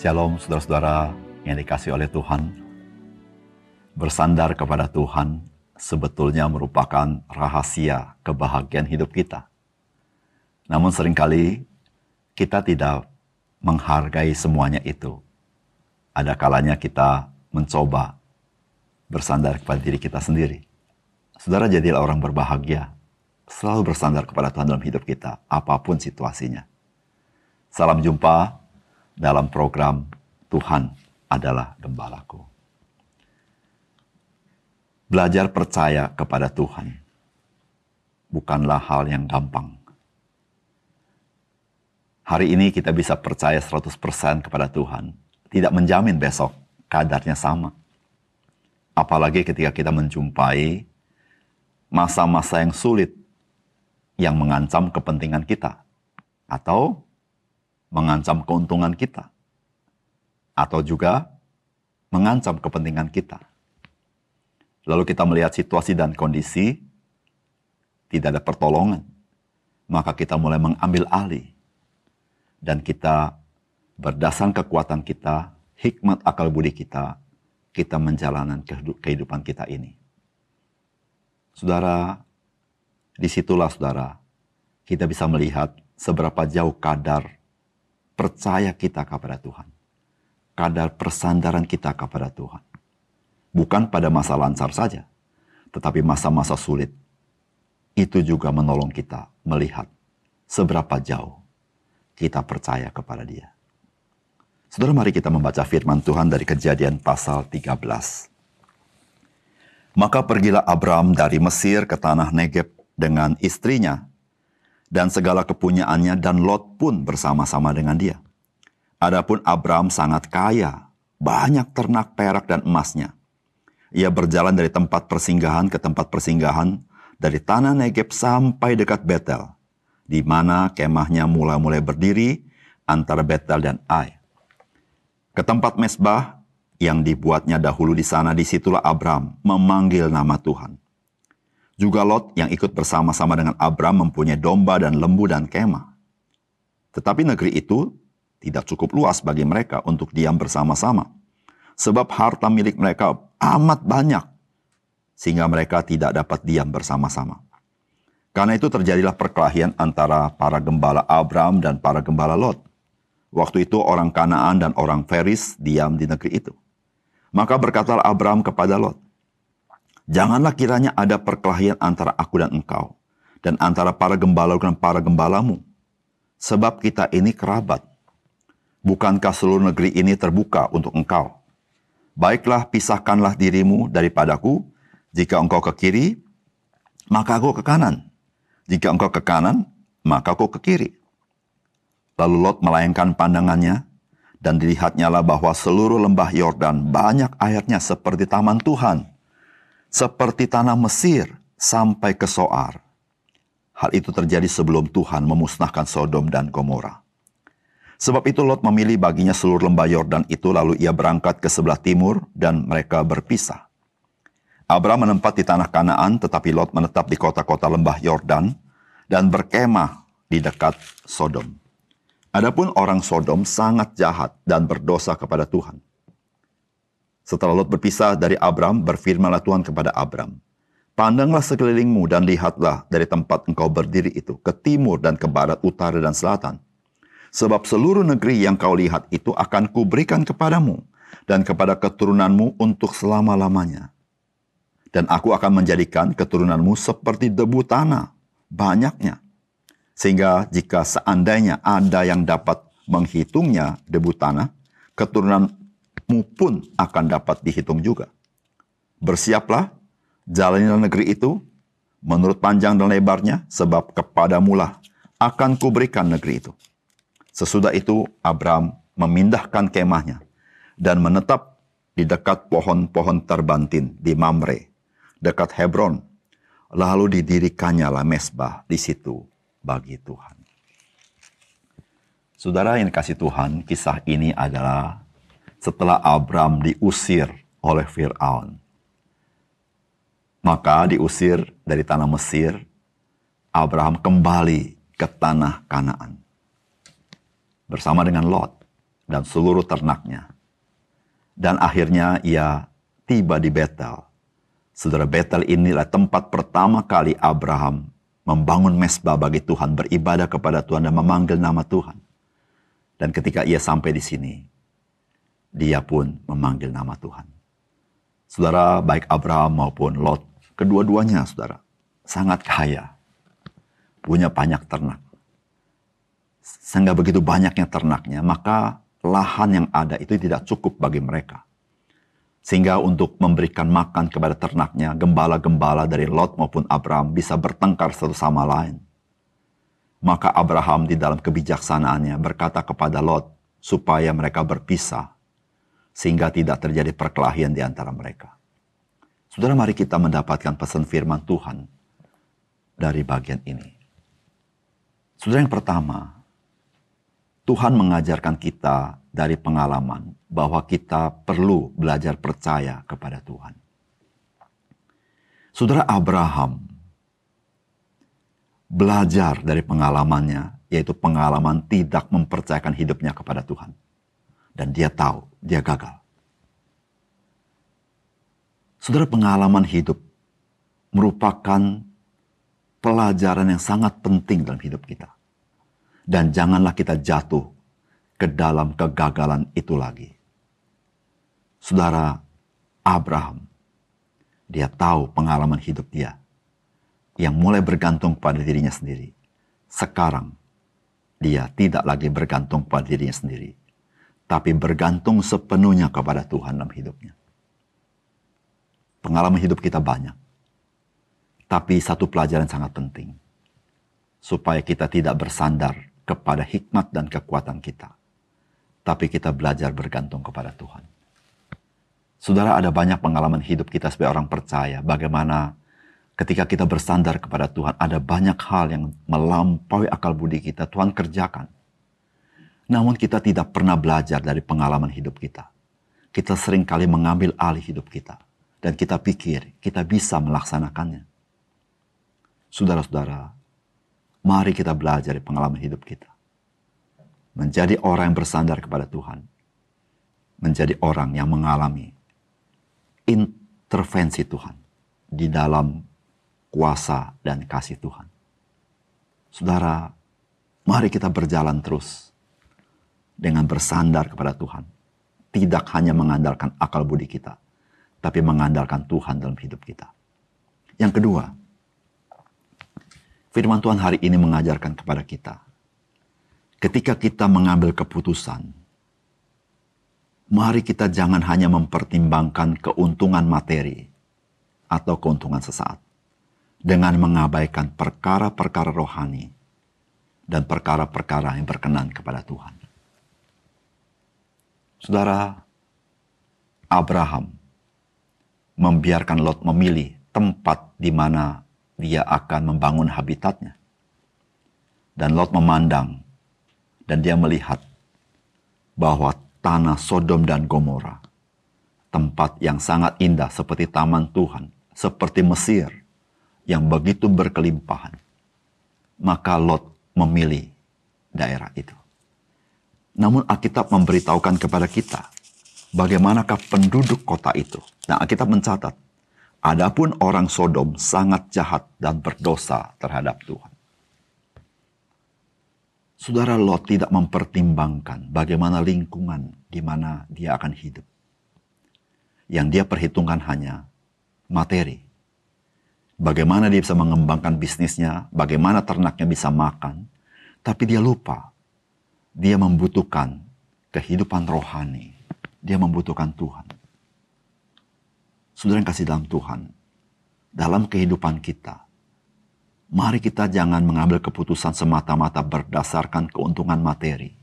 Shalom saudara-saudara yang dikasih oleh Tuhan. Bersandar kepada Tuhan sebetulnya merupakan rahasia kebahagiaan hidup kita. Namun sering kali kita tidak menghargai semuanya itu. Ada kalanya kita mencoba bersandar kepada diri kita sendiri. Saudara jadilah orang berbahagia, selalu bersandar kepada Tuhan dalam hidup kita, apa pun situasinya. Salam jumpa dalam program Tuhan adalah gembalaku. Belajar percaya kepada Tuhan bukanlah hal yang gampang. Hari ini kita bisa percaya 100% kepada Tuhan, tidak menjamin besok kadarnya sama. Apalagi ketika kita menjumpai masa-masa yang sulit yang mengancam kepentingan kita atau mengancam keuntungan kita atau juga mengancam kepentingan kita. Lalu kita melihat situasi dan kondisi tidak ada pertolongan, maka kita mulai mengambil alih dan kita berdasarkan kekuatan kita, hikmat akal budi kita, kita menjalankan kehidupan kita ini. Saudara, di situlah saudara, kita bisa melihat seberapa jauh kadar percaya kita kepada Tuhan. Kadar persandaran kita kepada Tuhan. Bukan pada masa lancar saja, tetapi masa-masa sulit itu juga menolong kita melihat seberapa jauh kita percaya kepada Dia. Saudara, mari kita membaca firman Tuhan dari Kejadian pasal 13. Maka pergilah Abram dari Mesir ke tanah Negeb dengan istrinya dan segala kepunyaannya dan Lot pun bersama-sama dengan dia. Adapun Abram sangat kaya, banyak ternak perak dan emasnya. Ia berjalan dari tempat persinggahan ke tempat persinggahan dari tanah Negeb sampai dekat Betel, di mana kemahnya mulai-mulai berdiri antara Betel dan Ai. Ke tempat mesbah yang dibuatnya dahulu di sana, di situlah Abram memanggil nama Tuhan. Juga Lot yang ikut bersama-sama dengan Abram mempunyai domba dan lembu dan kemah. Tetapi negeri itu tidak cukup luas bagi mereka untuk diam bersama-sama. Sebab harta milik mereka amat banyak sehingga mereka tidak dapat diam bersama-sama. Karena itu terjadilah perkelahian antara para gembala Abram dan para gembala Lot. Waktu itu orang Kanaan dan orang Feris diam di negeri itu. Maka berkatalah Abram kepada Lot, Janganlah kiranya ada perkelahian antara aku dan engkau, dan antara para gembala dan para gembalamu. Sebab kita ini kerabat. Bukankah seluruh negeri ini terbuka untuk engkau? Baiklah pisahkanlah dirimu daripadaku, jika engkau ke kiri, maka aku ke kanan. Jika engkau ke kanan, maka aku ke kiri. Lalu Lot melayangkan pandangannya, dan dilihatnyalah bahwa seluruh lembah Yordan banyak airnya seperti taman Tuhan, seperti tanah Mesir sampai ke Soar. Hal itu terjadi sebelum Tuhan memusnahkan Sodom dan Gomora. Sebab itu Lot memilih baginya seluruh lembah Yordan itu lalu ia berangkat ke sebelah timur dan mereka berpisah. Abraham menempat di tanah Kanaan, tetapi Lot menetap di kota-kota lembah Yordan dan berkemah di dekat Sodom. Adapun orang Sodom sangat jahat dan berdosa kepada Tuhan. Setelah Lot berpisah dari Abram, berfirmanlah Tuhan kepada Abram, Pandanglah sekelilingmu dan lihatlah dari tempat engkau berdiri itu, ke timur dan ke barat, utara dan selatan. Sebab seluruh negeri yang kau lihat itu akan kuberikan kepadamu dan kepada keturunanmu untuk selama-lamanya dan aku akan menjadikan keturunanmu seperti debu tanah, banyaknya. Sehingga jika seandainya ada yang dapat menghitungnya debu tanah, keturunanmu pun akan dapat dihitung juga. Bersiaplah, jalanilah negeri itu menurut panjang dan lebarnya, sebab kepadamulah akan kuberikan negeri itu. Sesudah itu Abram memindahkan kemahnya dan menetap di dekat pohon-pohon terbantin di Mamre, dekat Hebron. Lalu didirikannya lah mesbah di situ bagi Tuhan. Saudara yang dikasih Tuhan, kisah ini adalah setelah Abram diusir oleh Fir'aun. Maka diusir dari tanah Mesir, Abraham kembali ke tanah Kanaan. Bersama dengan Lot. dan seluruh ternaknya. Dan akhirnya ia tiba di Betel. Saudara Betel inilah tempat pertama kali Abraham membangun mesbah bagi Tuhan, beribadah kepada Tuhan dan memanggil nama Tuhan. Dan ketika ia sampai di sini, dia pun memanggil nama Tuhan. Saudara, baik Abraham maupun Lot, kedua-duanya saudara, sangat kaya. Punya banyak ternak. Sehingga begitu banyaknya ternaknya, maka lahan yang ada itu tidak cukup bagi mereka. Sehingga untuk memberikan makan kepada ternaknya, gembala-gembala dari Lot maupun Abraham bisa bertengkar satu sama lain. Maka Abraham di dalam kebijaksanaannya berkata kepada Lot supaya mereka berpisah sehingga tidak terjadi perkelahian di antara mereka. Saudara, mari kita mendapatkan pesan firman Tuhan dari bagian ini. Saudara, yang pertama, Tuhan mengajarkan kita dari pengalaman bahwa kita perlu belajar percaya kepada Tuhan. Saudara Abraham belajar dari pengalamannya, yaitu pengalaman tidak mempercayakan hidupnya kepada Tuhan. Dan dia tahu dia gagal. Saudara pengalaman hidup merupakan pelajaran yang sangat penting dalam hidup kita. Dan janganlah kita jatuh ke dalam kegagalan itu lagi. Saudara Abraham, dia tahu pengalaman hidup dia yang mulai bergantung pada dirinya sendiri. Sekarang dia tidak lagi bergantung pada dirinya sendiri, tapi bergantung sepenuhnya kepada Tuhan dalam hidupnya. Pengalaman hidup kita banyak. Tapi satu pelajaran sangat penting. Supaya kita tidak bersandar kepada hikmat dan kekuatan kita. Tapi kita belajar bergantung kepada Tuhan. Saudara ada banyak pengalaman hidup kita sebagai orang percaya. Bagaimana ketika kita bersandar kepada Tuhan. Ada banyak hal yang melampaui akal budi kita. Tuhan kerjakan namun kita tidak pernah belajar dari pengalaman hidup kita. Kita sering kali mengambil alih hidup kita. Dan kita pikir kita bisa melaksanakannya. Saudara-saudara, mari kita belajar dari pengalaman hidup kita. Menjadi orang yang bersandar kepada Tuhan. Menjadi orang yang mengalami intervensi Tuhan di dalam kuasa dan kasih Tuhan. Saudara, mari kita berjalan terus dengan bersandar kepada Tuhan. Tidak hanya mengandalkan akal budi kita, tapi mengandalkan Tuhan dalam hidup kita. Yang kedua, firman Tuhan hari ini mengajarkan kepada kita, ketika kita mengambil keputusan, mari kita jangan hanya mempertimbangkan keuntungan materi atau keuntungan sesaat dengan mengabaikan perkara-perkara rohani dan perkara-perkara yang berkenan kepada Tuhan. Saudara, Abraham membiarkan Lot memilih tempat di mana dia akan membangun habitatnya. Dan Lot memandang dan dia melihat bahwa tanah Sodom dan Gomora, tempat yang sangat indah seperti taman Tuhan, seperti Mesir yang begitu berkelimpahan, maka Lot memilih daerah itu. Namun Alkitab memberitahukan kepada kita bagaimanakah penduduk kota itu. Nah, Alkitab mencatat, adapun orang Sodom sangat jahat dan berdosa terhadap Tuhan. Saudara Lot tidak mempertimbangkan bagaimana lingkungan di mana dia akan hidup. Yang dia perhitungkan hanya materi. Bagaimana dia bisa mengembangkan bisnisnya, bagaimana ternaknya bisa makan, tapi dia lupa dia membutuhkan kehidupan rohani. Dia membutuhkan Tuhan. Saudara yang kasih dalam Tuhan, dalam kehidupan kita, mari kita jangan mengambil keputusan semata-mata berdasarkan keuntungan materi.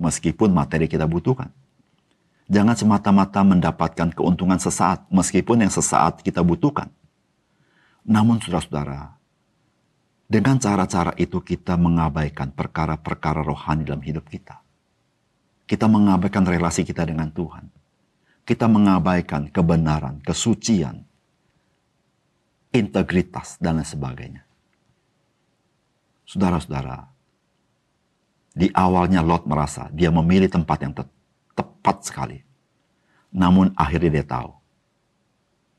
Meskipun materi kita butuhkan. Jangan semata-mata mendapatkan keuntungan sesaat, meskipun yang sesaat kita butuhkan. Namun saudara-saudara, dengan cara-cara itu kita mengabaikan perkara-perkara rohani dalam hidup kita. Kita mengabaikan relasi kita dengan Tuhan. Kita mengabaikan kebenaran, kesucian, integritas, dan lain sebagainya. Saudara-saudara, Di awalnya Lot merasa dia memilih tempat yang te tepat sekali. Namun akhirnya dia tahu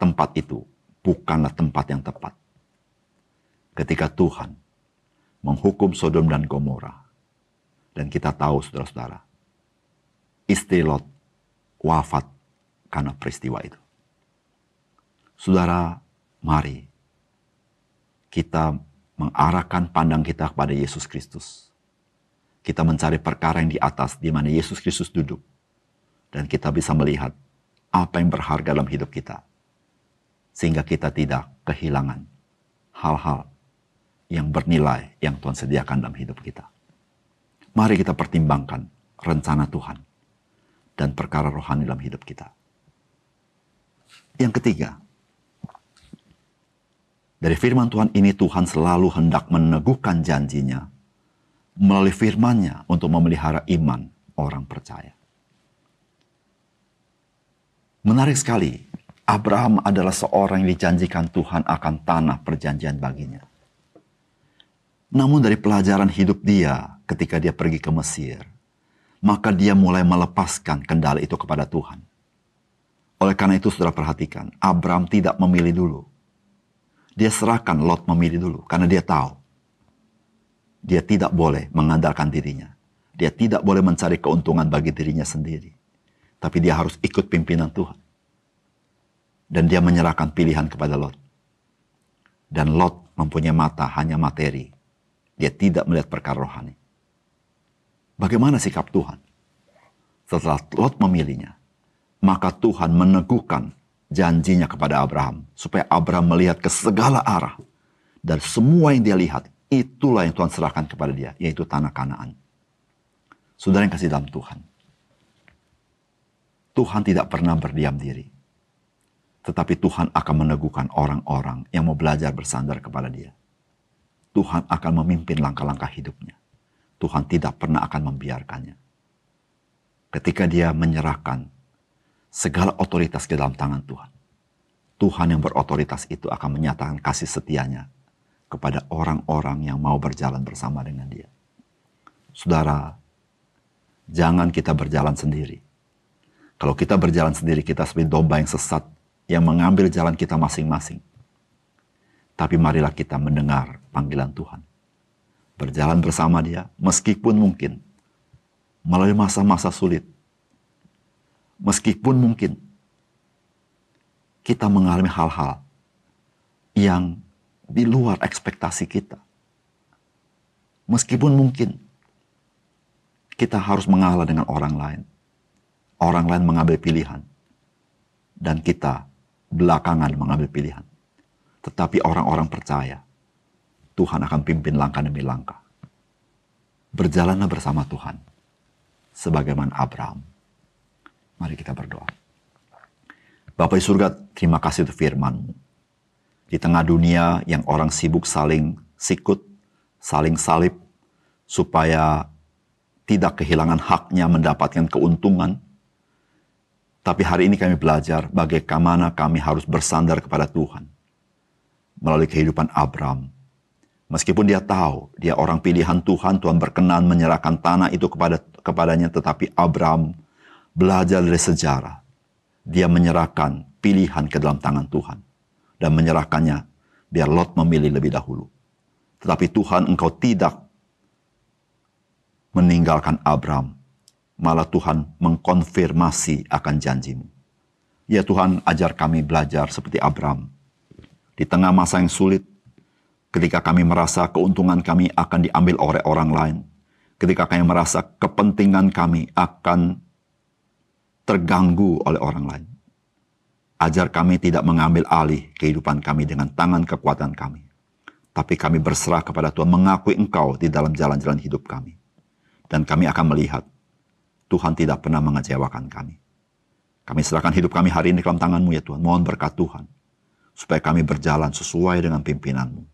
tempat itu bukanlah tempat yang tepat. Ketika Tuhan menghukum Sodom dan Gomora, dan kita tahu saudara-saudara, istri Lot wafat karena peristiwa itu. Saudara, mari kita mengarahkan pandang kita kepada Yesus Kristus. Kita mencari perkara yang di atas, di mana Yesus Kristus duduk. Dan kita bisa melihat apa yang berharga dalam hidup kita. Sehingga kita tidak kehilangan hal-hal yang bernilai yang Tuhan sediakan dalam hidup kita. Mari kita pertimbangkan rencana Tuhan dan perkara rohani dalam hidup kita. Yang ketiga, dari firman Tuhan ini Tuhan selalu hendak meneguhkan janjinya melalui firmannya untuk memelihara iman orang percaya. Menarik sekali, Abraham adalah seorang yang dijanjikan Tuhan akan tanah perjanjian baginya. Namun dari pelajaran hidup dia ketika dia pergi ke Mesir, maka dia mulai melepaskan kendali itu kepada Tuhan. Oleh karena itu sudah perhatikan, Abraham tidak memilih dulu dia serahkan Lot memilih dulu karena dia tahu dia tidak boleh mengandalkan dirinya. Dia tidak boleh mencari keuntungan bagi dirinya sendiri. Tapi dia harus ikut pimpinan Tuhan. Dan dia menyerahkan pilihan kepada Lot. Dan Lot mempunyai mata hanya materi. Dia tidak melihat perkara rohani. Bagaimana sikap Tuhan? Setelah Lot memilihnya, maka Tuhan meneguhkan janjinya kepada Abraham. Supaya Abraham melihat ke segala arah. Dan semua yang dia lihat, itulah yang Tuhan serahkan kepada dia. Yaitu tanah kanaan. Saudara yang kasih dalam Tuhan. Tuhan tidak pernah berdiam diri. Tetapi Tuhan akan meneguhkan orang-orang yang mau belajar bersandar kepada dia. Tuhan akan memimpin langkah-langkah hidupnya. Tuhan tidak pernah akan membiarkannya. Ketika dia menyerahkan segala otoritas ke dalam tangan Tuhan. Tuhan yang berotoritas itu akan menyatakan kasih setianya kepada orang-orang yang mau berjalan bersama dengan dia. Saudara, jangan kita berjalan sendiri. Kalau kita berjalan sendiri, kita seperti domba yang sesat yang mengambil jalan kita masing-masing. Tapi marilah kita mendengar panggilan Tuhan. Berjalan bersama dia, meskipun mungkin melalui masa-masa sulit, Meskipun mungkin kita mengalami hal-hal yang di luar ekspektasi kita. Meskipun mungkin kita harus mengalah dengan orang lain. Orang lain mengambil pilihan. Dan kita belakangan mengambil pilihan. Tetapi orang-orang percaya Tuhan akan pimpin langkah demi langkah. Berjalanlah bersama Tuhan. Sebagaimana Abraham Mari kita berdoa. Bapak di surga, terima kasih untuk firman-Mu. Di tengah dunia yang orang sibuk saling sikut, saling salib, supaya tidak kehilangan haknya mendapatkan keuntungan. Tapi hari ini kami belajar bagaimana kami harus bersandar kepada Tuhan. Melalui kehidupan Abraham. Meskipun dia tahu dia orang pilihan Tuhan, Tuhan berkenan menyerahkan tanah itu kepada kepadanya, tetapi Abraham belajar dari sejarah. Dia menyerahkan pilihan ke dalam tangan Tuhan. Dan menyerahkannya biar Lot memilih lebih dahulu. Tetapi Tuhan engkau tidak meninggalkan Abraham. Malah Tuhan mengkonfirmasi akan janjimu. Ya Tuhan ajar kami belajar seperti Abraham. Di tengah masa yang sulit, ketika kami merasa keuntungan kami akan diambil oleh orang lain, ketika kami merasa kepentingan kami akan terganggu oleh orang lain. Ajar kami tidak mengambil alih kehidupan kami dengan tangan kekuatan kami. Tapi kami berserah kepada Tuhan, mengakui Engkau di dalam jalan-jalan hidup kami. Dan kami akan melihat Tuhan tidak pernah mengecewakan kami. Kami serahkan hidup kami hari ini dalam tanganmu ya Tuhan. Mohon berkat Tuhan. Supaya kami berjalan sesuai dengan pimpinanmu.